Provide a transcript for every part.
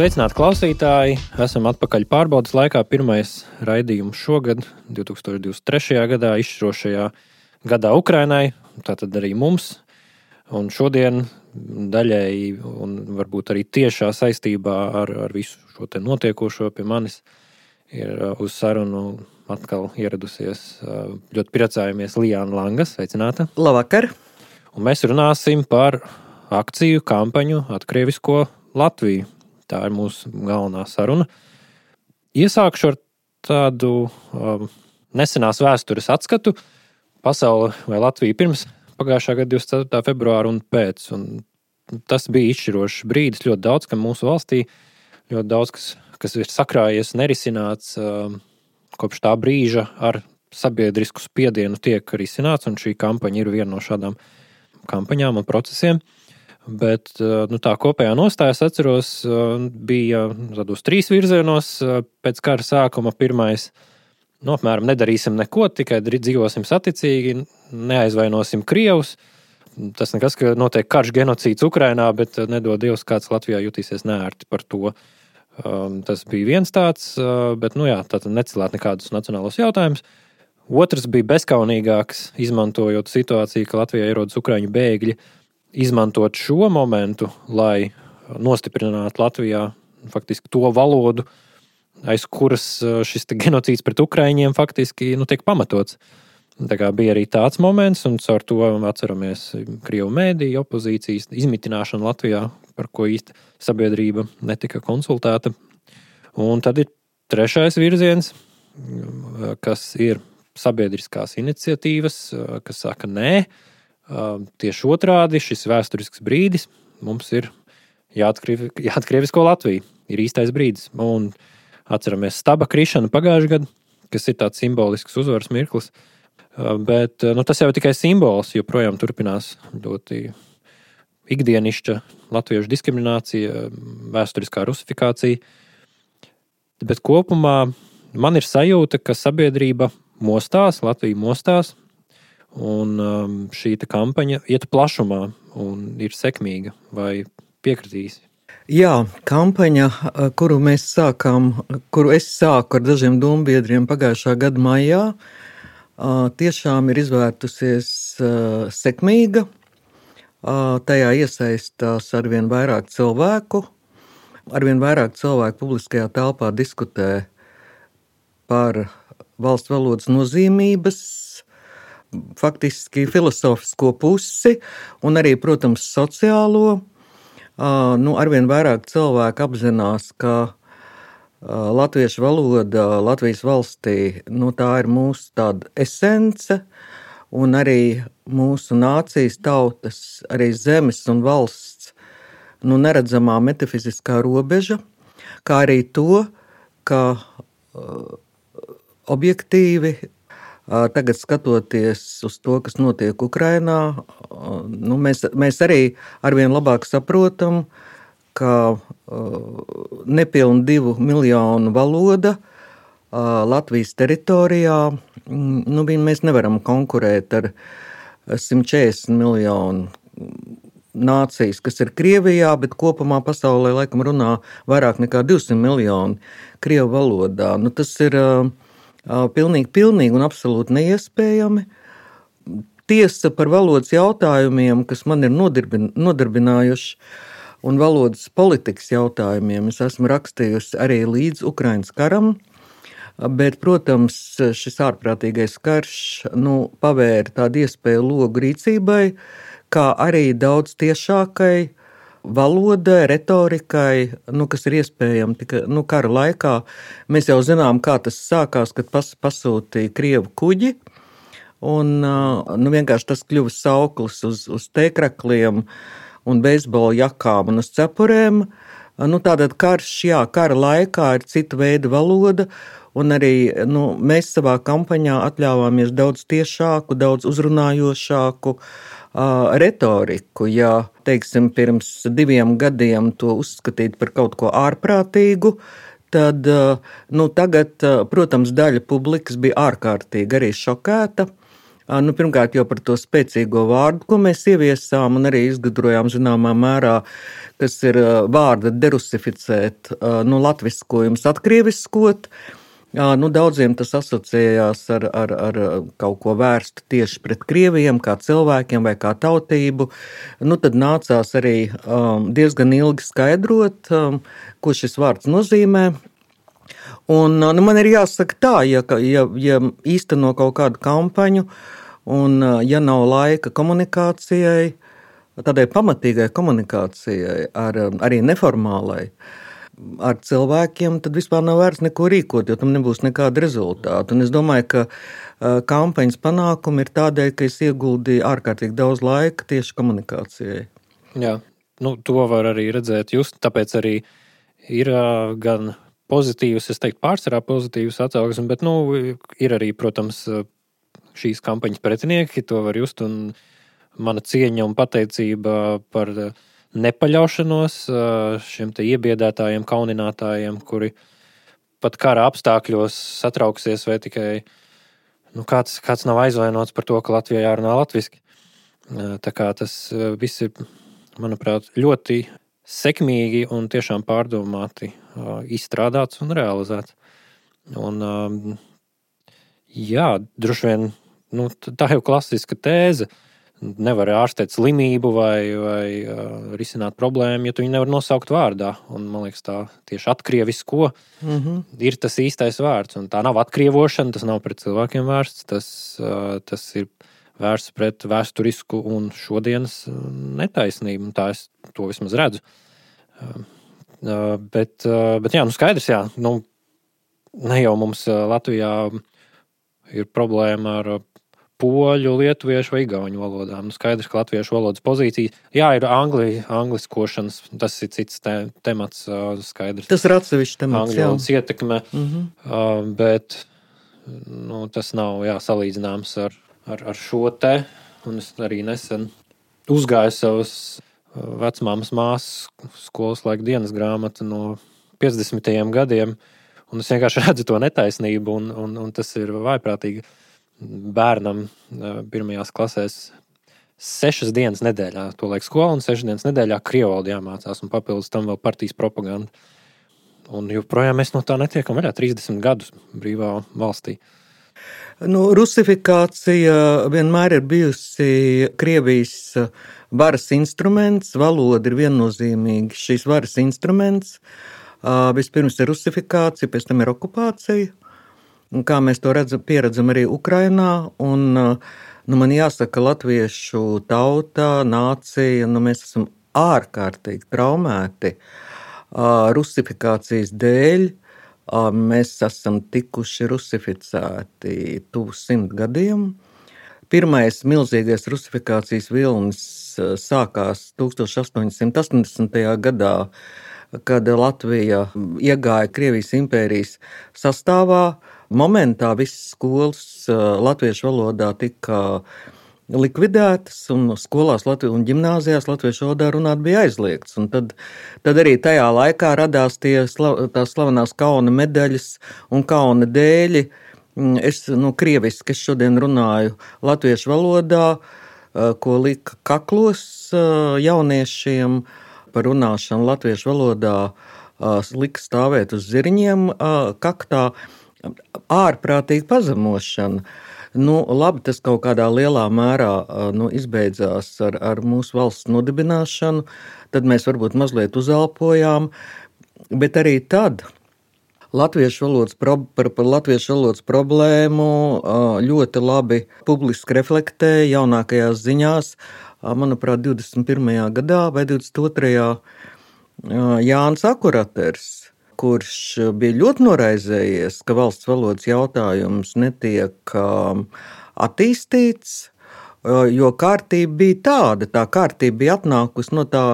Sveicināti klausītāji! Esam atpakaļ pārbaudas laikā. Pirmais raidījums šogad, 2023. gadā, izšķirošajā gadā Ukrainai, tātad arī mums. Un šodien daļēji, un varbūt arī tiešā saistībā ar, ar visu šo notiekošo pie manis, ir uh, uz sarunu atkal ieradusies. Uh, ļoti priecājamies Lijāna Langas. Sveicināta! Labvakar! Un mēs runāsim par akciju kampaņu Atkrievisko Latviju. Tā ir mūsu galvenā saruna. Iesākšu ar tādu um, nesenās vēstures atskatu. Pasaule vai Latvija pirms pagājušā gada 24. februāra un pēc. Un tas bija izšķirošs brīdis ļoti daudz, kam mūsu valstī ļoti daudz kas, kas ir sakrājies, nerisināts. Um, kopš tā brīža ar sabiedrisku spiedienu tiek risināts, un šī kampaņa ir viena no šādām kampaņām un procesiem. Bet uh, nu, tā kopējā nostāja, es atceros, uh, bija tādos trīs virzienos uh, pēc kara sākuma. Pirmais, nu, apmēram, nedarīsim neko, tikai dzīvosim saticīgi, neaizvainosim Krievus. Tas nekas, ka notiek karš genocīds Ukrajinā, bet nedod Dievs, kāds Latvijā jutīsies neērti par to. Um, tas bija viens tāds, bet, nu jā, tā necilāt nekādus nacionālos jautājumus. Otrs bija bezskaunīgāks, izmantojot situāciju, ka Latvijā ierodas ukrāņu bēgļi, izmantot šo momentu, lai nostiprinātu Latvijā faktiski to valodu, aiz kuras uh, šis genocīds pret ukrāņiem faktiski nu, tiek pamatots. Tā kā bija arī tāds moments, un ar to atceramies Krievijas mēdīju opozīcijas izmitināšanu Latvijā, par ko īsti sabiedrība netika konsultēta. Un tad ir trešais virziens, kas ir sabiedriskās iniciatīvas, kas saka, nē, tieši otrādi šis vēsturisks brīdis mums ir jāatkrievisko Latviju. Ir īstais brīdis. Un atceramies staba krišanu pagājušajā gadā, kas ir tāds simbolisks uzvaras mirklis. Bet nu, tas jau ir tikai simbols, jo projām turpinās ļoti ikdienišķa latviešu diskriminācija, vēsturiskā rusifikācija. Bet kopumā man ir sajūta, ka sabiedrība mostās, Latvija mostās, un um, šī kampaņa iet plašumā un ir sekmīga. Vai piekritīsi? Jā, kampaņa, kuru mēs sākām, kuru es sāku ar dažiem dombiedriem pagājušā gada maijā, tiešām ir izvērtusies sekmīga. Tajā iesaistās arvien vairāk cilvēku. Arvien vairāk cilvēku publiskajā telpā diskutē par valsts valodas nozīmības, faktiski filozofisko pusi un arī, protams, sociālo. Nu, arvien vairāk cilvēku apzinās, ka latviešu valoda Latvijas valstī nu, ir mūsu esence, un arī mūsu nācijas, tautas, arī zemes un valsts nu, neredzamā metafiziskā robeža, kā arī to, ka objektīvi tagad skatoties uz to, kas notiek Ukrajinā, nu, mēs, mēs arī arvien labāk saprotam, ka nepilnu divu miljonu valoda Latvijas teritorijā, mm, nu, mēs nevaram konkurēt ar uh, 140 miljonu nācijas, kas ir Krievijā, bet kopumā pasaulē laikam runā vairāk nekā 200 miljoni krievu valodā. Nu, tas ir uh, pilnīgi, pilnīgi un absolūti neiespējami. Tiesa par valodas jautājumiem, kas man ir nodarbin, nodarbinājuši, un valodas politikas jautājumiem, es esmu rakstījusi arī līdz Ukraiņas karam. Bet, protams, šis ārprātīgais karš nu, pavēra tādu iespēju logu rīcībai, kā arī daudz tiešākai valodai, retorikai, nu, kas ir iespējama tikai nu, kara laikā. Mēs jau zinām, kā tas sākās, kad pas, pasūtīja krievu kuģi. Un, nu, vienkārši tas kļuva sauklis uz, uz tēkrakliem un beisbola jakām un uz cepurēm. Nu, Tātad karš, jā, kara laikā ir cita veida valoda, Un arī nu, mēs savā kampaņā atļāvāmies daudz tiešāku, daudz uzrunājošāku uh, retoriku. Ja, teiksim, pirms diviem gadiem to uzskatīt par kaut ko ārprātīgu, tad nu, tagad, protams, daļa publikas bija ārkārtīgi arī šokēta. Nu, pirmkārt, jau par to spēcīgo vārdu, ko mēs ieviesām un arī izgudrojām zināmā mērā, kas ir vārda derusificēt, nu, latviskojums atkrieviskot. Nu, daudziem tas asociējās ar, ar, ar kaut ko vērstu tieši pret krieviem, kā cilvēkiem vai kā tautību. Nu, tad nācās arī um, diezgan ilgi skaidrot, um, ko šis vārds nozīmē. Un, nu, man ir jāsaka tā, ja, ja, ja īsteno kaut kādu kampaņu, un ja nav laika komunikācijai, tādai pamatīgai komunikācijai, ar, arī neformālai, uh, ar cilvēkiem, tad vispār nav vērts neko rīkot, jo tam nebūs nekāda rezultāta. Un es domāju, ka kampaņas panākumi ir tādēļ, ka es ieguldīju ārkārtīgi daudz laika tieši komunikācijai. Jā, nu, to var arī redzēt just, tāpēc arī ir gan pozitīvas, es teiktu, pārsvarā pozitīvas atsauksmes, bet nu, ir arī, protams, šīs kampaņas pretinieki, to var just, un mana cieņa un pateicība par uh, nepaļaušanos šiem iebiedētājiem, kauninātājiem, kuri pat kara apstākļos satrauksies, vai tikai nu, kāds, kāds nav aizvainots par to, ka Latvijā jārunā latviešu. Tā kā tas viss ir, manuprāt, ļoti sekmīgi un tiešām pārdomāti izstrādāts un realizēts. Un, jā, droši vien nu, tā jau klasiska tēze. Uh, nevar ārstēt slimību vai, vai uh, risināt problēmu, ja tu viņu nevar nosaukt vārdā. Un, man liekas, tā tieši atkrievisko mm -hmm. ir tas īstais vārds. Un tā nav atkrievošana, tas nav pret cilvēkiem vērsts, tas, uh, tas ir vērsts pret vēsturisku un šodienas netaisnību. Tā es to vismaz redzu. Uh, bet, uh, bet jā, nu skaidrs, jā. Nu, ne jau mums Latvijā ir problēma ar poļu, lietuviešu vai igauņu valodām. Nu, skaidrs, ka latviešu valodas pozīcija, jā, ir angli, angliskošanas, tas ir cits te, temats. Skaidrs. Tas ir atsevišķs temats. Angļu valodas ietekme, mm -hmm. bet nu, tas nav jā, salīdzināms ar, ar, ar šo te. Un es arī nesen uzgāju savus vecmāmas māsas skolas laika dienas grāmatu no 50. gadiem. Un es vienkārši redzu to netaisnību, un, un, un tas ir vaiprātīgi bērnam pirmajās klasēs sešas dienas nedēļā, to laiku skolā, un sešas dienas nedēļā krievu valodā jāmācās, un papildus tam vēl partijas propaganda. Un joprojām mēs no tā netiekam vaļā 30 gadus brīvā valstī. Nu, rusifikācija vienmēr ir bijusi Krievijas varas instruments. Valoda ir viennozīmīgi šīs varas instruments. Vispirms ir rusifikācija, pēc tam ir okupācija. Un kā mēs to redzam, pieredzam arī Ukrajinā. Un, nu, man jāsaka, latviešu tauta, nācija, nu, mēs esam ārkārtīgi traumēti rusifikācijas dēļ. Mēs esam tikuši rusificēti tuvu simt gadiem. Pirmais milzīgais rusifikācijas vilnis sākās 1880. gadā, kad Latvija iegāja Krievijas impērijas sastāvā momentā visas skolas latviešu valodā tika likvidētas, un skolās Latvijas, un gimnājās latviešu valodā runāt bija aizliegts. Un tad, tad arī tajā laikā radās tie, tās slavenās kauna medaļas un kauna dēļi. Mm, es nu, krieviski es šodien runāju latviešu valodā, ko lika kaklos jauniešiem par runāšanu latviešu valodā, lika stāvēt uz zirņiem kaktā ārprātīga pazemošana. Nu, labi, tas kaut kādā lielā mērā nu, izbeidzās ar, ar mūsu valsts nodibināšanu, tad mēs varbūt mazliet uzelpojām, bet arī tad latviešu valodas, pro, par, par latviešu valodas problēmu ļoti labi publiski reflektēja jaunākajās ziņās, manuprāt, 21. gadā vai 22. Jānis Akuraters kurš bija ļoti noraizējies, ka valsts valodas jautājums netiek um, attīstīts. Uh, jo kārtība bija tāda, tā kārtība bija atnākusi no tā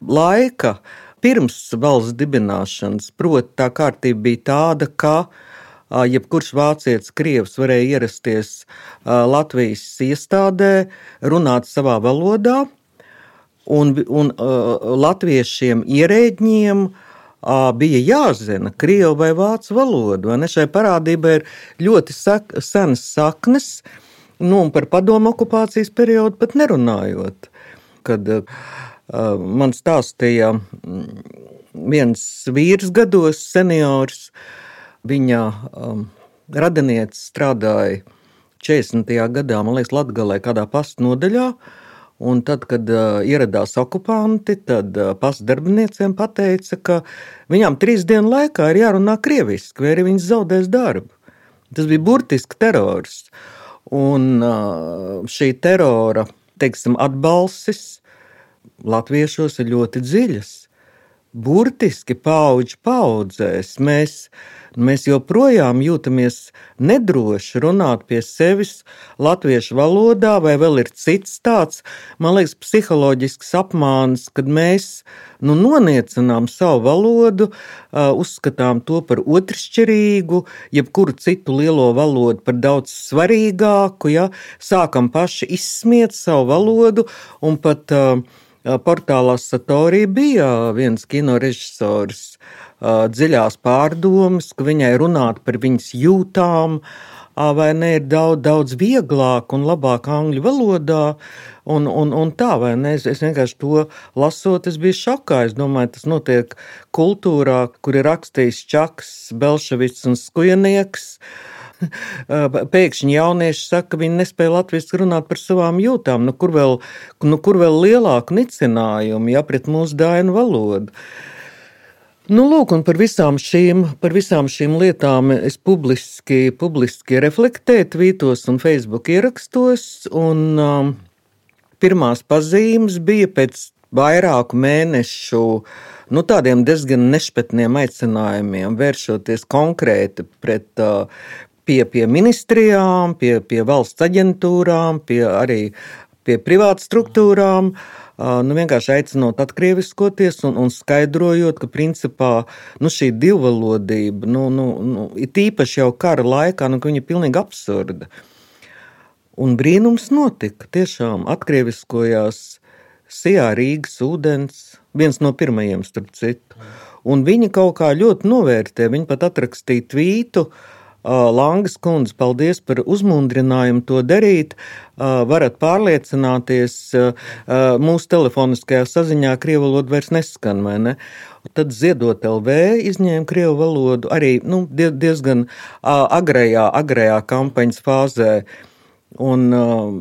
laika, pirms valsts dibināšanas. Proti, tā kārtība bija tāda, ka uh, jebkurš vācietis, krievs varēja ierasties uh, Latvijas iestādē, runāt savā valodā, un, un latviešiem ierēģiem bija jāzina krievu vai vācu valoda. Vai Šai parādībai ir ļoti sak senas saknes. Nu, un par padomu okupācijas periodu pat nerunājot. Kad uh, man stāstīja mm, viens vīrs gados, seniors, viņa um, radinieks strādāja 40. gadā, man liekas, Latgalē kādā pastu nodaļā, Un tad, kad uh, ieradās okupanti, tad uh, pasdarbiniekiem pateica, ka viņām trīs dienu laikā ir jārunā krieviski, vai arī viņas zaudēs darbu. Tas bija burtiski terors. Un uh, šī terora teiksim, atbalstis latviešos ir ļoti dziļas. Burtiski paudžu paudzēs mēs mēs joprojām jūtamies nedroši runāt pie sevis latviešu valodā, vai vēl ir cits tāds, man liekas, psiholoģisks apmāns, kad mēs nu, noniecinām savu valodu, uzskatām to par otršķirīgu, jebkuru citu lielo valodu par daudz svarīgāku, ja sākam paši izsmiet savu valodu un pat portālā Satorī bija viens kino režisors, dziļās pārdomas, ka viņai runāt par viņas jūtām, vai ne, ir daudz, daudz vieglāk un labāk angļu valodā. Un, un, un tā, vai ne? Es, es vienkārši to lasot, es biju šokā. Es domāju, tas notiek kultūrā, kur ir rakstījis Čaks, Belševits un Skujanieks. Pēkšņi jaunieši saka, ka viņi nespēja latviešu runāt par savām jūtām. Nu, kur, vēl, nu, kur vēl lielāku nicinājumu, ja pret mūsu dainu valodu? Nu, lūk, par visām, šīm, par visām šīm lietām es publiski, publiski reflektēju, tvītos un Facebook ierakstos. Un, um, pirmās pazīmes bija pēc vairāku mēnešu nu, tādiem diezgan nešpatniem aicinājumiem, vēršoties konkrēti pret, uh, pie, pie ministrijām, pie, pie valsts aģentūrām, pie arī pie privātu struktūrām. Nu, vienkārši aicinot atkrieviskoties un, un skaidrojot, ka principā nu, šī divvalodība, nu, nu, nu, ir tīpaši jau kara laikā, nu, viņa ir pilnīgi absurda. Un brīnums notika. Tiešām atkrieviskojās Sijā Rīgas ūdens, viens no pirmajiem, starp citu. Un viņi kaut kā ļoti novērtē, viņi pat atrakstīja tvītu, uh, Langas kundze, paldies par uzmundrinājumu to darīt. Varat pārliecināties, mūsu telefoniskajā saziņā krievu valoda vairs neskan, vai ne? Tad ziedot LV izņēma krievu valodu arī nu, diezgan agrējā, agrējā kampaņas fāzē. Un uh,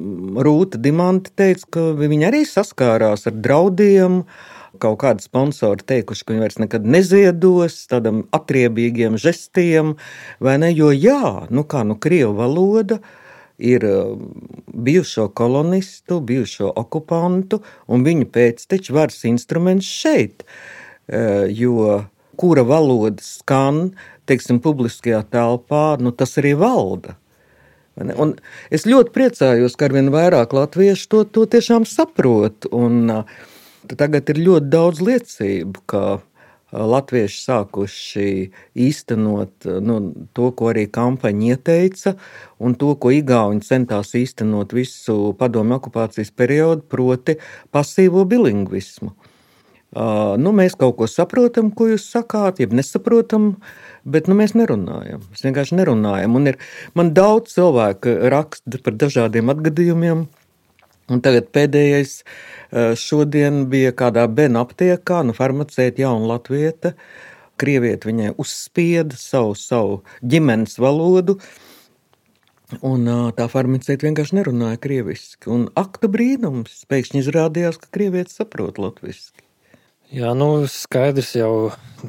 Rūta Dimanta teica, ka viņa arī saskārās ar draudiem, uh, kaut kādi sponsori teikuši, ka viņi vairs nekad neziedos tādam atriebīgiem žestiem, vai ne? Jo jā, nu kā nu krievu valoda ir um, bijušo kolonistu, bijušo okupantu un viņu pēcteči varas instruments šeit, uh, jo kura valoda skan, teiksim, publiskajā telpā, nu tas arī valda. Un es ļoti priecājos, ka arvien vairāk latviešu to, to tiešām saprot. Un, uh, Tagad ir ļoti daudz liecību, ka latvieši sākuši īstenot nu, to, ko arī kampaņa ieteica, un to, ko Igauni centās īstenot visu padomu okupācijas periodu, proti, pasīvo bilingvismu. Uh, nu, mēs kaut ko saprotam, ko jūs sakāt, jeb nesaprotam, bet nu, mēs nerunājam. Mēs vienkārši nerunājam. Un ir, man daudz cilvēku raksta par dažādiem atgadījumiem, Un tagad pēdējais šodien bija kādā bērnu aptiekā, nu, farmaceita jauna latvieta. Krievieti viņai uzspieda savu, savu ģimenes valodu, un tā farmaceita vienkārši nerunāja krieviski. Un akta brīnums pēkšņi izrādījās, ka krievietis saprot latviski. Jā, nu skaidrs jau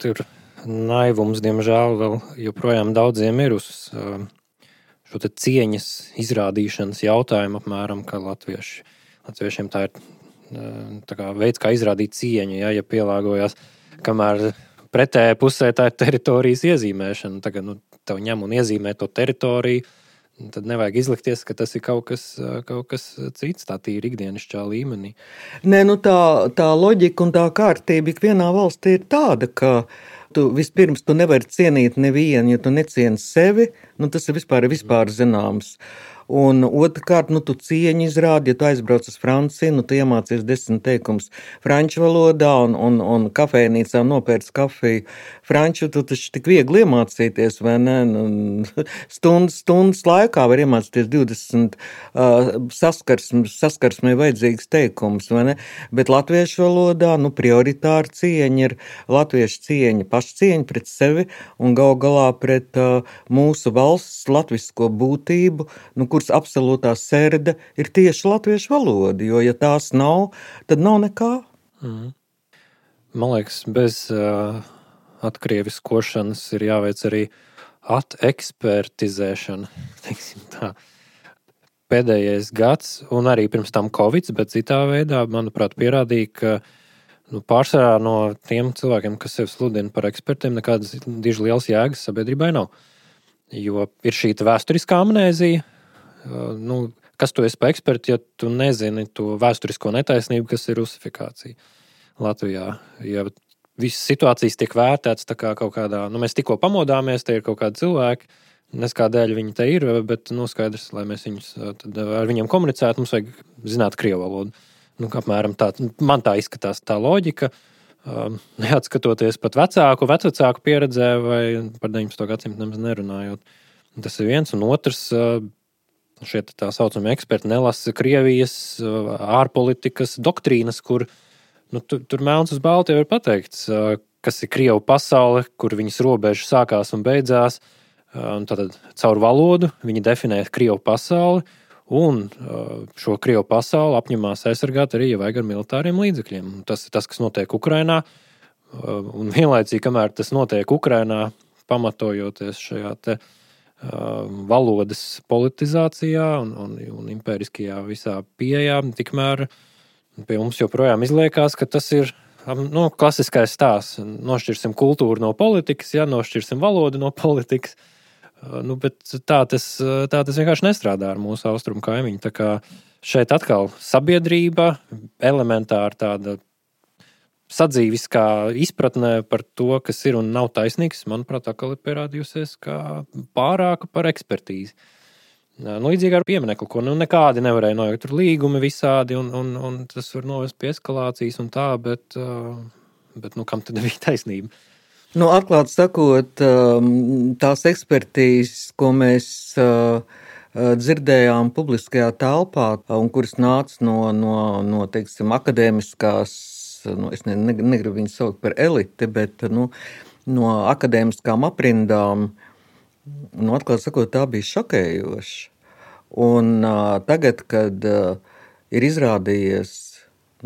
tur naivums, diemžēl, vēl joprojām daudziem ir uz šo cieņas izrādīšanas jautājumu, apmēram kā latvieši. Latviešiem tā ir kā veids, kā izrādīt cieņu, ja, ja pielāgojas, kamēr pretējā pusē tā ir teritorijas iezīmēšana. Tagad nu, tev ņem un iezīmē to teritoriju. Tad nevajag izlikties, ka tas ir kaut kas, kaut kas cits, tā tīri ikdienišķā līmenī. Nē, nu tā, tā loģika un tā kārtība ikvienā valstī ir tāda, ka uh, tu vispirms tu nevari cienīt nevienu, ja tu necieni sevi. Nu, tas ir vispār, vispār zināms. Un otrkārt, nu, tu cieņu izrādi, ja tu aizbrauc uz Franciju, nu, tu iemācies desmit teikumus franču valodā un, un, un kafejnīcā nopērts kafiju franču, tu taču tik viegli iemācīties, vai ne? Nu, stundas, stundas laikā var iemācīties 20 uh, saskarsmes, saskarsmē vajadzīgs teikums, vai ne? Bet latviešu valodā, nu, prioritāra cieņa ir latviešu cieņa, pašcieņa pret sevi un gal galā pret uh, mūsu valsts latvisko būtību, nu, kuras absolūtā sērde ir tieši latviešu valoda, jo, ja tās nav, tad nav nekā. Mm. Man liekas, bez uh, atkrieviskošanas ir jāveic arī atekspertizēšana. Pēdējais gads, un arī pirms tam Covid, bet citā veidā, manuprāt, pierādīja, ka nu, pārsvarā no tiem cilvēkiem, kas sevi sludina par ekspertiem, nekādas diži liels jēgas sabiedrībai nav. Jo ir šī vēsturiskā amnēzija, nu, kas tu esi par ekspertu, ja tu nezini to vēsturisko netaisnību, kas ir rusifikācija Latvijā. Ja visas situācijas tiek vērtētas kā kaut kādā, nu, mēs tikko pamodāmies, tie ir kaut kādi cilvēki. Nes kādēļ viņi te ir, bet nu, skaidrs, lai mēs viņus, ar viņiem komunicētu, mums vajag zināt krievu valodu. Nu, apmēram tā, man tā izskatās tā loģika. Neatskatoties pat vecāku, vecāku pieredzē, vai par 19. gadsimtu nemaz nerunājot. Tas ir viens, un otrs, uh, šie tā saucamie eksperti nelasa Krievijas ārpolitikas doktrīnas, kur nu, tur, tur melns uz balta jau ir pateikts, kas ir Krievu pasaule, kur viņas robežas sākās un beidzās. Tātad caur valodu viņi definē Krievu pasauli, un šo Krievu pasauli apņemās aizsargāt arī, ja vajag ar militāriem līdzekļiem. Tas ir tas, kas notiek Ukrajinā. Un vienlaicīgi, kamēr tas notiek Ukrajinā, pamatojoties šajā te, uh, valodas politizācijā un, un, un impēriskajā visā pieejā, tikmēr pie mums joprojām izliekas, ka tas ir um, nu, klasiskais stāsts. Nošķirsim kultūru no politikas, ja nošķirsim valodu no politikas. Uh, nu, tā tas, tā tas vienkārši nestrādā ar mūsu austrumu kaimiņu. Šeit atkal sabiedrība, elementāra tāda sadzīviskā izpratnē par to, kas ir un nav taisnīgs, manuprāt, atkal ir pierādījusies kā pārāka par ekspertīzi. Nu, līdzīgi ar pieminiektu, ko nu, nekādi nevarēja nojaukt. Tur līgumi visādi, un, un, un tas var novest pie eskalācijas un tā, bet, bet nu, kam tad bija taisnība? Nu, atklāti sakot, tās ekspertīzes, ko mēs dzirdējām publiskajā telpā, un kuras nāca no, no, no teiksim, akadēmiskās nu, es ne, ne, negribu viņus saukt par eliti, bet nu, no akadēmiskām aprindām, nu, atklāti sakot, tā bija šokējoša. Un uh, tagad, kad uh, ir izrādījies,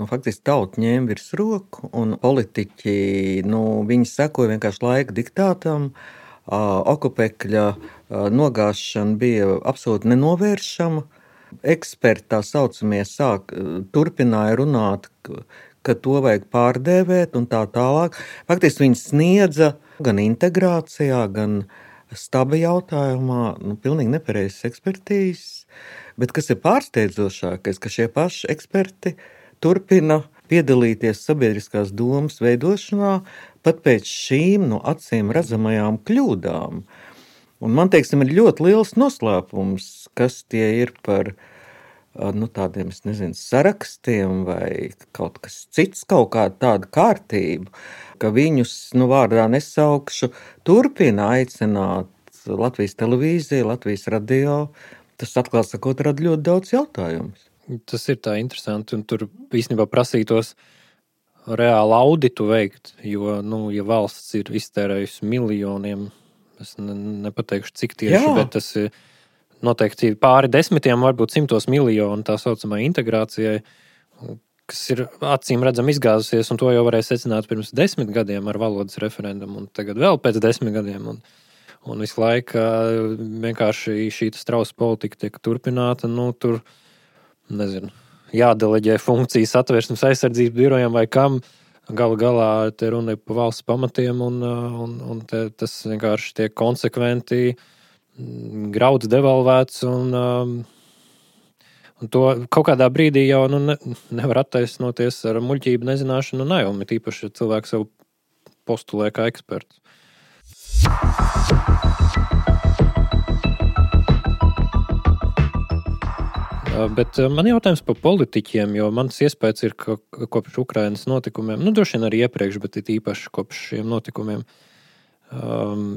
nu, faktiski tauta ņēma virs roku, un politiķi, nu, viņi sekoja vienkārši laika diktātam, uh, okupekļa uh, nogāšana bija absolūti nenovēršama. Eksperti tā saucamie sāk, turpināja runāt, ka to vajag pārdēvēt un tā tālāk. Faktiski viņi sniedza gan integrācijā, gan staba jautājumā nu, pilnīgi nepareizas ekspertīzes. Bet kas ir pārsteidzošākais, ka šie paši eksperti turpina piedalīties sabiedriskās domas veidošanā pat pēc šīm no acīm redzamajām kļūdām. Un man teiksim, ir ļoti liels noslēpums, kas tie ir par viņu nu, tādiem nezinu, sarakstiem vai kaut kas cits, kaut kāda tāda kārtība, ka viņus nu, vārdā nesaukšu, turpina aicināt Latvijas televīziju, Latvijas radio. Tas atklāti sakot, rada ļoti daudz jautājumu. Tas ir tā interesanti, un tur īstenībā prasītos reāli auditu veikt, jo, nu, ja valsts ir iztērējusi miljoniem, es ne, nepateikšu, cik tieši, Jā. bet tas ir noteikti pāri desmitiem, varbūt simtos miljonu tā saucamai integrācijai, kas ir acīm redzami izgāzusies, un to jau varēja secināt pirms desmit gadiem ar valodas referendumu, un tagad vēl pēc desmit gadiem. Un, un visu laiku vienkārši šī strausa politika tiek turpināta. Nu, tur nezinu, jādeleģē funkcijas atvērsmes aizsardzības birojam vai kam. Galu galā te runa ir par valsts pamatiem, un, un, un te, tas vienkārši tiek konsekventi uh, grauds devalvēts. Un, um, un to kaut kādā brīdī jau nu, ne, nevar attaisnoties ar muļķību, nezināšanu un najumu. Tīpaši, ja cilvēks sev postulē kā eksperts. Bet man jautājums par politiķiem, jo mans iespējas ir, ka kopš Ukrainas notikumiem, nu, droši vien arī iepriekš, bet it īpaši kopš šiem notikumiem, um,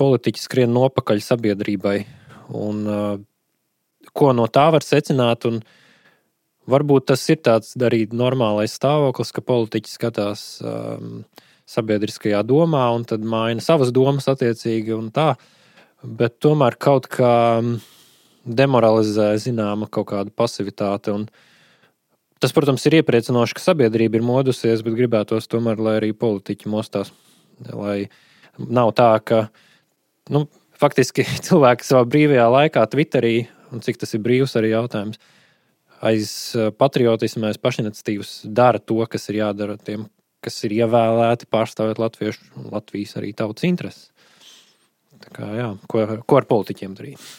politiķi skrien nopakaļ sabiedrībai. Un, uh, ko no tā var secināt? Un, varbūt tas ir tāds arī normālais stāvoklis, ka politiķi skatās um, sabiedriskajā domā un tad maina savas domas attiecīgi. Bet tomēr kaut kā. Demoralizē zināma kaut kāda pasivitāte. Un tas, protams, ir iepriecinoši, ka sabiedrība ir modusies, bet gribētos tomēr, lai arī politiķi mostās. Lai nav tā, ka nu, faktiski cilvēki savā brīvajā laikā, Twitterī, un cik tas ir brīvs arī jautājums, aiz eh, patriotismu, aiz pašiniciatīvas dara to, kas ir jādara tiem, kas ir ievēlēti pārstāvēt latviešu un Latvijas arī tautas intereses. Tā kā, jā, ko, ko ar politiķiem darīt?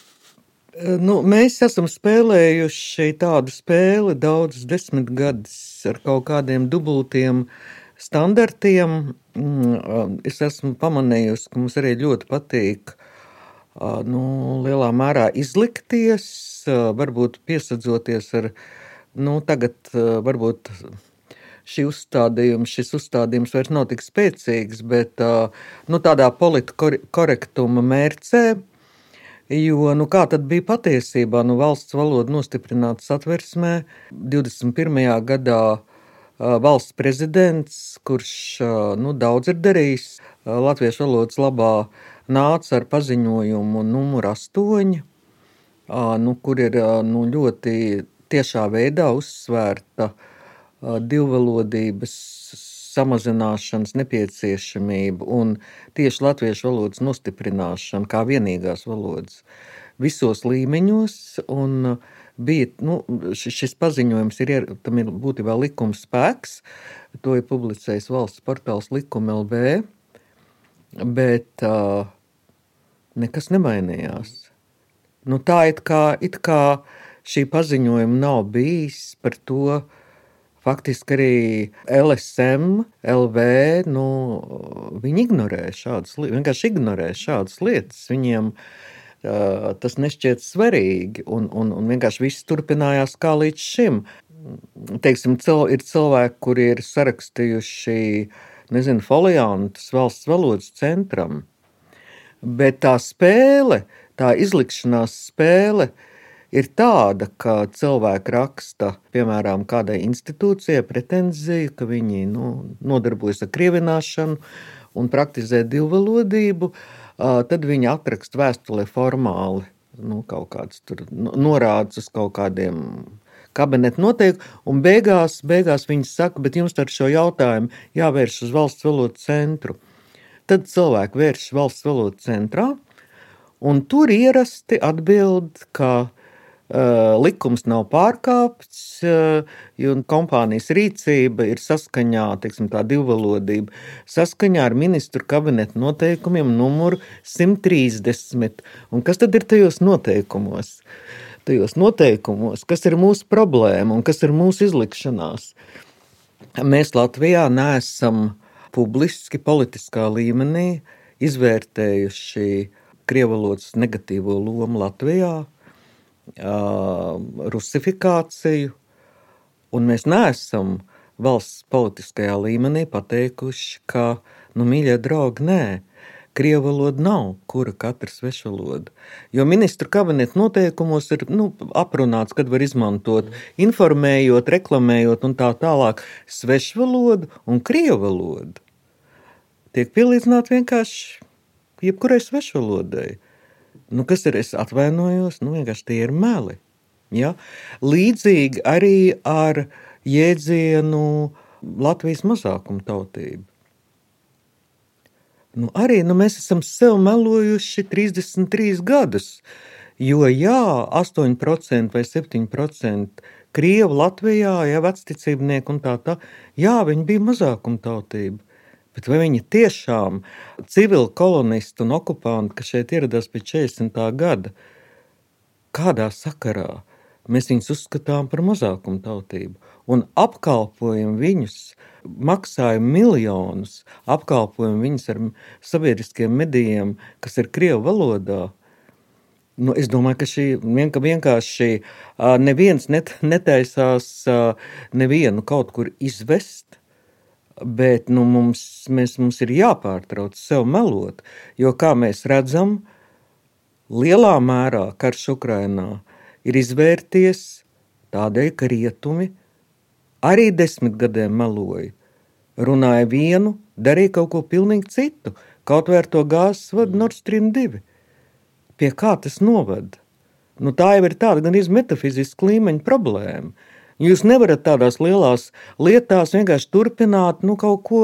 Nu, mēs esam spēlējuši tādu spēli daudzus desmit gadus ar kaut kādiem dubultiem standartiem. Mm, es esmu pamanījusi, ka mums arī ļoti patīk nu, lielā mērā izlikties, varbūt piesadzoties ar, nu, tagad varbūt šī uzstādījums, šis uzstādījums vairs nav tik spēcīgs, bet nu, tādā politkorektuma mērcē Jo nu, kā tad bija patiesībā? Nu, valsts valoda nostiprināta satversmē 21. gadā. Valsts prezidents, kurš nu, daudz ir darījis latviešu valodas labā, nāca ar paziņojumu numur 8, nu, kur ir nu, ļoti tiešā veidā uzsvērta divvalodības samazināšanas nepieciešamību un tieši latviešu valodas nostiprināšanu kā vienīgās valodas visos līmeņos. Un, bija, nu, šis paziņojums ir, tam ir būtībā likums spēks, to ir publicējis valsts portāls Likuma LV, bet uh, nekas nemainījās. Nu, tā it kā, it kā šī paziņojuma nav bijis par to, Faktiski arī LSM, LV, nu, viņi ignorē šādas vienkārši ignorē šādas lietas. Viņiem uh, tas nešķiet svarīgi, un, un, un vienkārši viss turpinājās kā līdz šim. Teiksim, cil, ir cilvēki, kuri ir sarakstījuši, nezinu, foliantus valsts valodas centram, bet tā spēle, tā izlikšanās spēle, uh, ir tāda, ka cilvēki raksta, piemēram, kādai institūcijai pretenziju, ka viņi nu, nodarbojas ar krievināšanu un praktizē divvalodību, tad viņi atraksta vēstulē formāli nu, kaut kādas norādes uz kaut kādiem kabineta noteikumi, un beigās, beigās viņi saka, bet jums ar šo jautājumu jāvērš uz valsts valodu centru. Tad cilvēki vēršas valsts valodu centrā, un tur ierasti atbild, ka likums nav pārkāpts, eh, un kompānijas rīcība ir saskaņā, teiksim, tā divvalodība, saskaņā ar ministru kabineta noteikumiem numuru 130. Un kas tad ir tajos noteikumos? Tajos noteikumos, kas ir mūsu problēma un kas ir mūsu izlikšanās? Mēs Latvijā neesam publiski, politiskā līmenī izvērtējuši krievalodas negatīvo lomu Latvijā rusifikāciju, un mēs neesam valsts politiskajā līmenī pateikuši, ka, nu, mīļie draugi, nē, Krievu valoda nav, kura katra svešvaloda. Jo ministru kabineta noteikumos ir nu, aprunāts, kad var izmantot, informējot, reklamējot un tā tālāk, svešvalodu un krievu valodu. Tiek pielīdzināta vienkārši jebkurai svešvalodai. Nu, kas ir? Es atvainojos, nu, vienkārši tie ir meli. Ja? Līdzīgi arī ar jēdzienu Latvijas mazākuma tautība. Nu, arī nu, mēs esam sev melojuši 33 gadus. Jo, jā, 8% vai 7% krievu Latvijā, ja vecticībnieki un tā tā, jā, viņi bija mazākuma tautība. Bet vai viņi tiešām civili kolonisti un okupanti, kas šeit ieradās pēc 40. gada, kādā sakarā mēs viņus uzskatām par mazākumu tautību un apkalpojam viņus, maksājam miljonus, apkalpojam viņus ar sabiedriskiem medijiem, kas ir Krievu valodā? Nu, es domāju, ka šī vienkārši neviens net, netaisās nevienu kaut kur izvest, bet nu, mums, mēs, mums ir jāpārtrauc sev melot, jo, kā mēs redzam, lielā mērā karš Ukrainā ir izvērties tādēļ, ka rietumi arī desmit gadiem meloja. Runāja vienu, darīja kaut ko pilnīgi citu, kaut vai ar to gāzes vadu Nord Stream 2 pie kā tas novada. Nu, tā jau ir tāda gan metafiziska līmeņa problēma. Jūs nevarat tādās lielās lietās vienkārši turpināt nu, kaut, ko,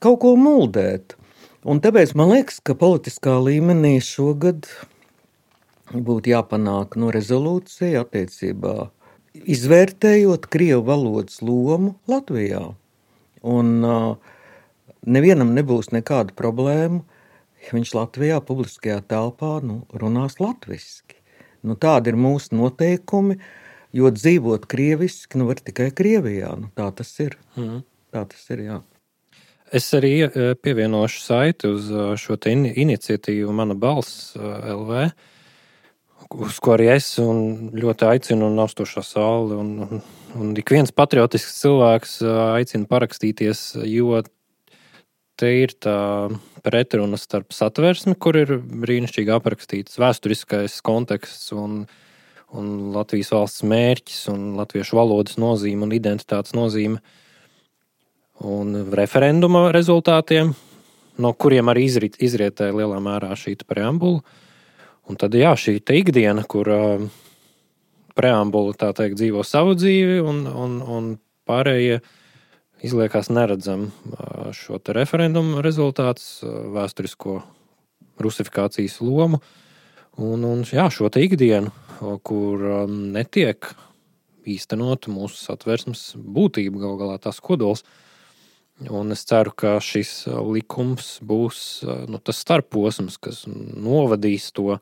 kaut ko muldēt. Un tāpēc man liekas, ka politiskā līmenī šogad būtu jāpanāk no nu, rezolūcija attiecībā izvērtējot krievu valodas lomu Latvijā. Un uh, nevienam nebūs nekāda problēma viņš Latvijā publiskajā telpā nu, runās latviešu. Nu, tādi ir mūsu noteikumi, jo dzīvot krieviski nu, var tikai Krievijā. Nu, tā tas ir. Mm. Tā tas ir jā. Es arī e, pievienošu saiti uz e, šo in iniciatīvu, mana balss e, LV, uz ko arī es ļoti aicinu un austošā sauli. Un, un, un ik viens patriotisks cilvēks aicina parakstīties, jo te ir tā pretruna starp satversmi, kur ir brīnišķīgi aprakstīts vēsturiskais konteksts un, un Latvijas valsts mērķis un latviešu valodas nozīme un identitātes nozīme, un referenduma rezultātiem, no kuriem arī izrit, izrietēja lielā mērā šī preambula. Un tad, jā, šī ikdiena, kur uh, preambula teikt dzīvo savu dzīvi, un, un, un pārējie uh, izliekās neredzam šo referendumu rezultātus, vēsturisko rusifikācijas lomu un, un jā, šo ikdienu, kur netiek īstenot mūsu satversmes būtība, gal galā tās kodols. Un es ceru, ka šis likums būs nu, tas starposms, kas novadīs to uh,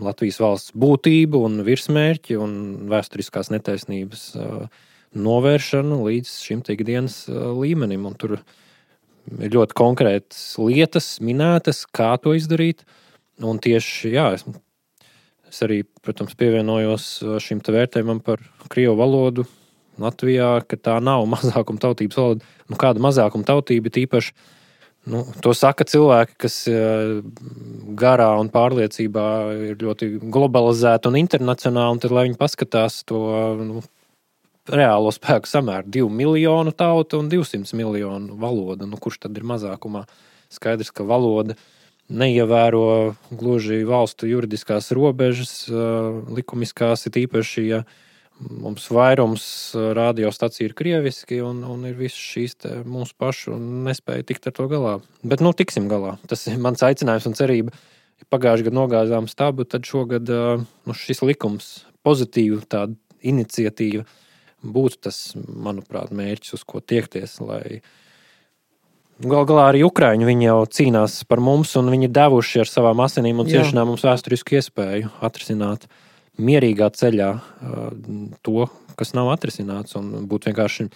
Latvijas valsts būtību un virsmērķi un vēsturiskās netaisnības uh, novēršanu līdz šim ikdienas līmenim. Un tur ir ļoti konkrētas lietas minētas, kā to izdarīt. Un tieši jā, es, es arī, protams, pievienojos šim vērtējumam par krievu valodu Latvijā, ka tā nav mazākuma tautības valoda. Nu, kāda mazākuma tautība tīpaši? Nu, to saka cilvēki, kas garā un pārliecībā ir ļoti globalizēti un internacionāli. Un tad, lai viņi paskatās to nu, reālo spēku samēru - 2 miljonu tautu un 200 miljonu valoda. Nu, kurš tad ir mazākumā? Skaidrs, ka valoda neievēro gluži valstu juridiskās robežas, likumiskās, ir īpaši, ja mums vairums radiostaciju ir krieviski, un, un ir visas šīs mūsu pašu nespēja tikt ar to galā. Bet, nu, tiksim galā. Tas ir mans aicinājums un cerība. Pagājušajā gadā nogāzām stabu, tad šogad nu, šis likums, pozitīva tāda iniciatīva, būtu tas, manuprāt, mērķis, uz ko tiekties. Lai... Galu galā arī Ukrāņi jau cīnās par mums, un viņi devuši ar savām asinīm un ciešanām mums vēsturisku iespēju atrisināt mierīgā ceļā to, kas nav atrisināts, un būt vienkārši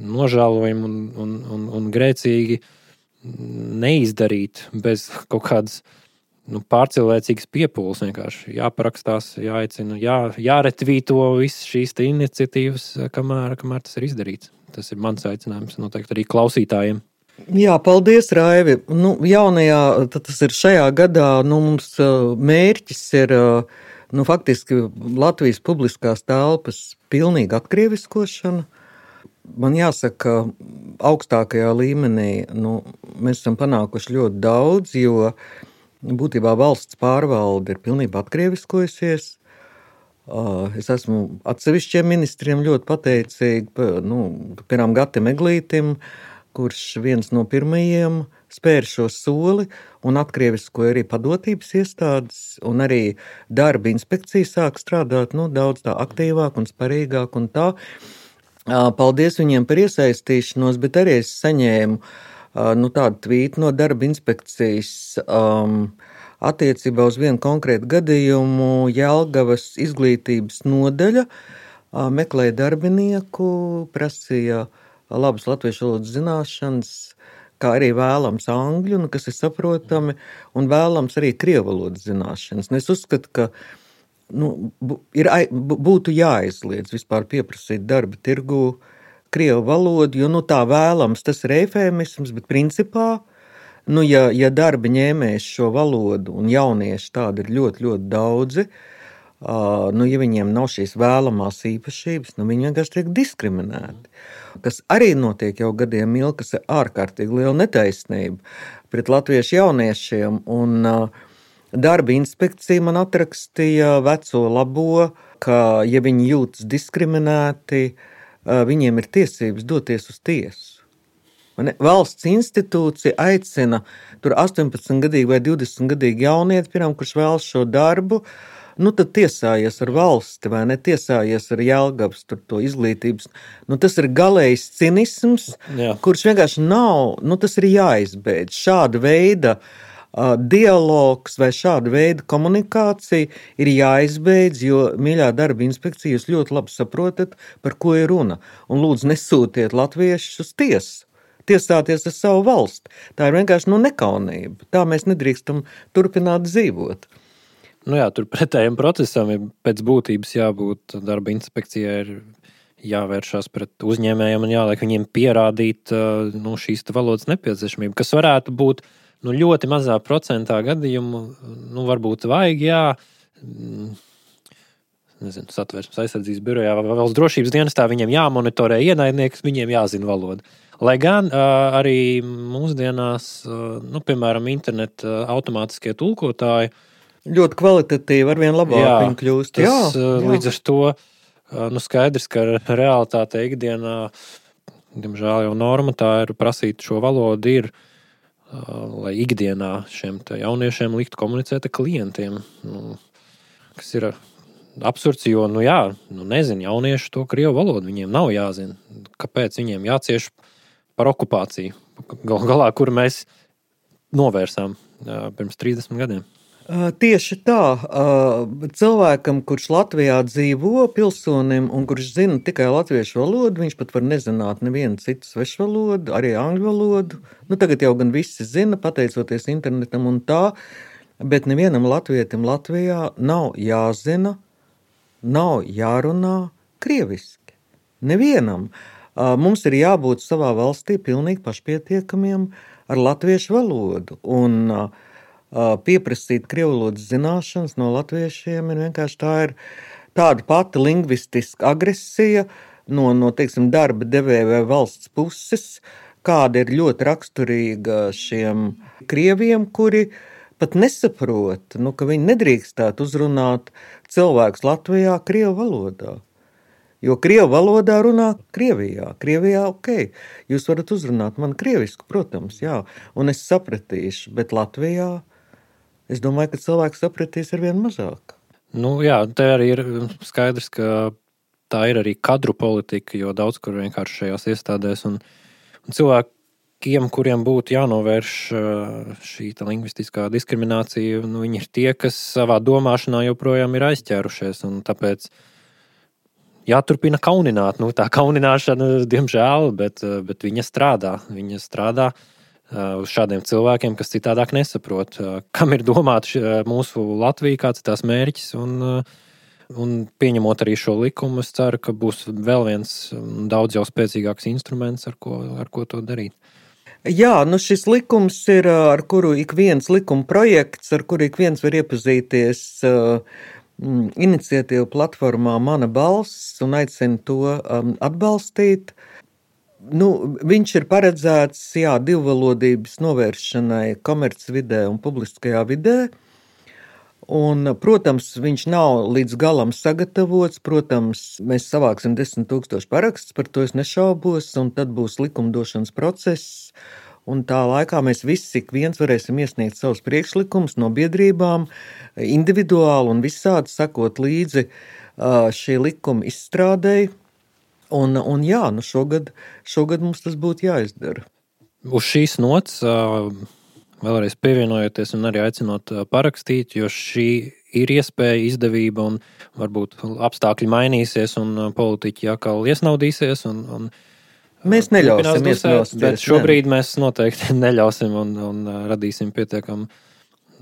nožēlojami un, un, un, un grēcīgi neizdarīt bez kaut kādas nu, pārcilvēcīgas piepūles. Vienkārši jāparakstās, jāaicina, jā, jāretvīto visas šīs iniciatīvas, kamēr, kamēr tas ir izdarīts. Tas ir mans aicinājums noteikti arī klausītājiem. Jā, paldies, Raivi. Nu, jaunajā, tas ir šajā gadā, nu, mums mērķis ir nu, faktiski Latvijas publiskās telpas pilnīga atkrieviskošana. Man jāsaka, augstākajā līmenī nu, mēs esam panākuši ļoti daudz, jo uh, Būtībā valsts pārvalde ir pilnībā atkrieviskojusies. Es esmu atsevišķiem ministriem ļoti pateicīga. Nu, piemēram, Gatam Eglītam, kurš viens no pirmajiem spēr šo soli un atkrieviskoja arī padotības iestādes, un arī darba inspekcija sāk strādāt nu, daudz tā aktīvāk un sparīgāk. Un tā. Paldies viņiem par iesaistīšanos, bet arī es saņēmu uh, nu, tādu tvītu no darba inspekcijas. Um, Attiecībā uz vienu konkrētu gadījumu Jālgavas izglītības nodaļa uh, meklēja darbinieku, prasīja labas latviešu valodas zināšanas, kā arī vēlams angļu, nu, kas ir saprotami, un vēlams arī krievu valodas zināšanas. Un es uzskatu, ka nu, ir, būtu jāizliedz vispār pieprasīt darba tirgu krievu valodu, jo nu, tā vēlams tas ir eifēmisms, bet principā. Nu, ja, ja darba ņēmējs šo valodu un jaunieši tādi ir ļoti, ļoti daudzi, uh, nu, ja viņiem nav šīs vēlamās īpašības, nu, viņi vienkārši tiek diskriminēti kas arī notiek jau gadiem ilgi, kas ir ārkārtīgi liela netaisnība pret latviešu jauniešiem. Un, Darba inspekcija man atrakstīja veco labo, ka, ja viņi jūtas diskriminēti, viņiem ir tiesības doties uz tiesu. Valsts institūcija aicina tur 18 gadīgu vai 20 gadīgu jaunieti, piemēram, kurš vēlas šo darbu, uh, nu tad tiesājies ar valsti vai ne tiesājies ar Jēlgabas izglītības. Nu, tas ir galējs cinisms, Jā. kurš vienkārši nav, nu tas ir jāizbeidz. Šāda veida uh, dialogs vai šāda veida komunikācija ir jāizbeidz, jo, mīļā darba inspekcija, jūs ļoti labi saprotat, par ko ir runa. Un lūdzu, nesūtiet latviešus uz tiesu tiesāties ar savu valsti. Tā ir vienkārši nu, nekaunība. Tā mēs nedrīkstam turpināt dzīvot. Nu jā, tur pretējiem procesam ir pēc būtības jābūt darba inspekcijai. Ir jāvēršas pret uzņēmējiem un jāliek viņiem pierādīt nu, šīs valodas nepieciešamību, kas varētu būt nu, ļoti mazā procentā gadījumu. Nu, varbūt vajag, jā. Mm, nezinu, satversmes aizsardzības birojā vai valsts drošības dienestā viņiem jāmonitorē ienaidnieks, viņiem jāzina valoda. Lai gan arī mūsdienās, nu, piemēram, interneta automātiskie tulkotāji ļoti kvalitatīvi, ar vien labāk jā, viņi kļūst. Tas, jā, jā. Līdz ar to nu, skaidrs, ka realitāte ikdienā, diemžēl jau norma tā ir prasīt šo valodu, ir, lai ikdienā šiem jauniešiem liktu komunicēt ar klientiem. Nu, kas ir absurds, jo, nu jā, nu nezinu, jaunieši to krievu valodu viņiem nav jāzina. Kāpēc viņiem jācieš par okupāciju? Galu galā, kur mēs novērsām pirms 30 gadiem. Tieši tā, cilvēkam, kurš Latvijā dzīvo, pilsonim, un kurš zina tikai latviešu valodu, viņš pat var nezināt nevienu citu svešu valodu, arī angļu valodu. Nu, tagad jau gan visi zina, pateicoties internetam un tā, bet nevienam latvietim Latvijā nav jāzina, nav jārunā krieviski. Nevienam. Mums ir jābūt savā valstī pilnīgi pašpietiekamiem ar latviešu valodu. Un, uh, pieprasīt krievlodas zināšanas no latviešiem ir vienkārši tā ir tāda pati lingvistiska agresija no, no teiksim, darba devēja vai valsts puses, kāda ir ļoti raksturīga šiem krieviem, kuri pat nesaprot, nu, ka viņi nedrīkstētu uzrunāt cilvēkus Latvijā krievu valodā. Jo krievu valodā runā Krievijā. Krievijā ok, jūs varat uzrunāt man krievisku, protams, jā, un es sapratīšu, bet Latvijā es domāju, ka cilvēks sapratīs ar vien mazāk. Nu, jā, te arī ir skaidrs, ka tā ir arī kadru politika, jo daudz kur vienkārši šajās iestādēs un, un cilvēkiem, kuriem būtu jānovērš šī lingvistiskā diskriminācija, nu, viņi ir tie, kas savā domāšanā joprojām ir aizķērušies. Tāpēc jāturpina kaunināt. Nu, tā kaunināšana, diemžēl, bet, bet viņa strādā. Viņa strādā Uh, uz šādiem cilvēkiem, kas citādāk nesaprot, uh, kam ir domāta uh, mūsu Latvija, kāds ir tās mērķis. Un, un pieņemot arī šo likumu, es ceru, ka būs vēl viens um, daudz jau spēcīgāks instruments, ar ko, ar ko to darīt. Jā, nu šis likums ir, ar kuru ik viens likuma projekts, ar kuru ik viens var iepazīties mm, iniciatīvu platformā Mana balss un aicinu to um, atbalstīt. Uh, Nu, viņš ir paredzēts jā, divvalodības novēršanai komercvidē un publiskajā vidē. Un, protams, viņš nav līdz galam sagatavots. Protams, mēs savāksim desmit tūkstošu parakstus, par to es nešaubos, un tad būs likumdošanas process. Un tā laikā mēs visi viens varēsim iesniegt savus priekšlikumus no biedrībām, individuāli un visādi sakot līdzi šī likuma izstrādēji. Un, un jā, nu šogad, šogad mums tas būtu jāizdara. Uz šīs nots vēlreiz pievienojoties un arī aicinot parakstīt, jo šī ir iespēja, izdevība un varbūt apstākļi mainīsies un politiķi atkal iesnaudīsies. Un, un Mēs neļausim dusēt, bet šobrīd ne. mēs noteikti neļausim un, un radīsim pietiekami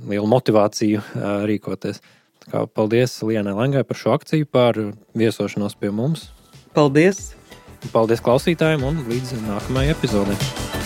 lielu motivāciju rīkoties. Kā paldies Lienai Langai par šo akciju, par viesošanos pie mums. Paldies! Paldies klausītājiem un līdz nākamajai epizodei!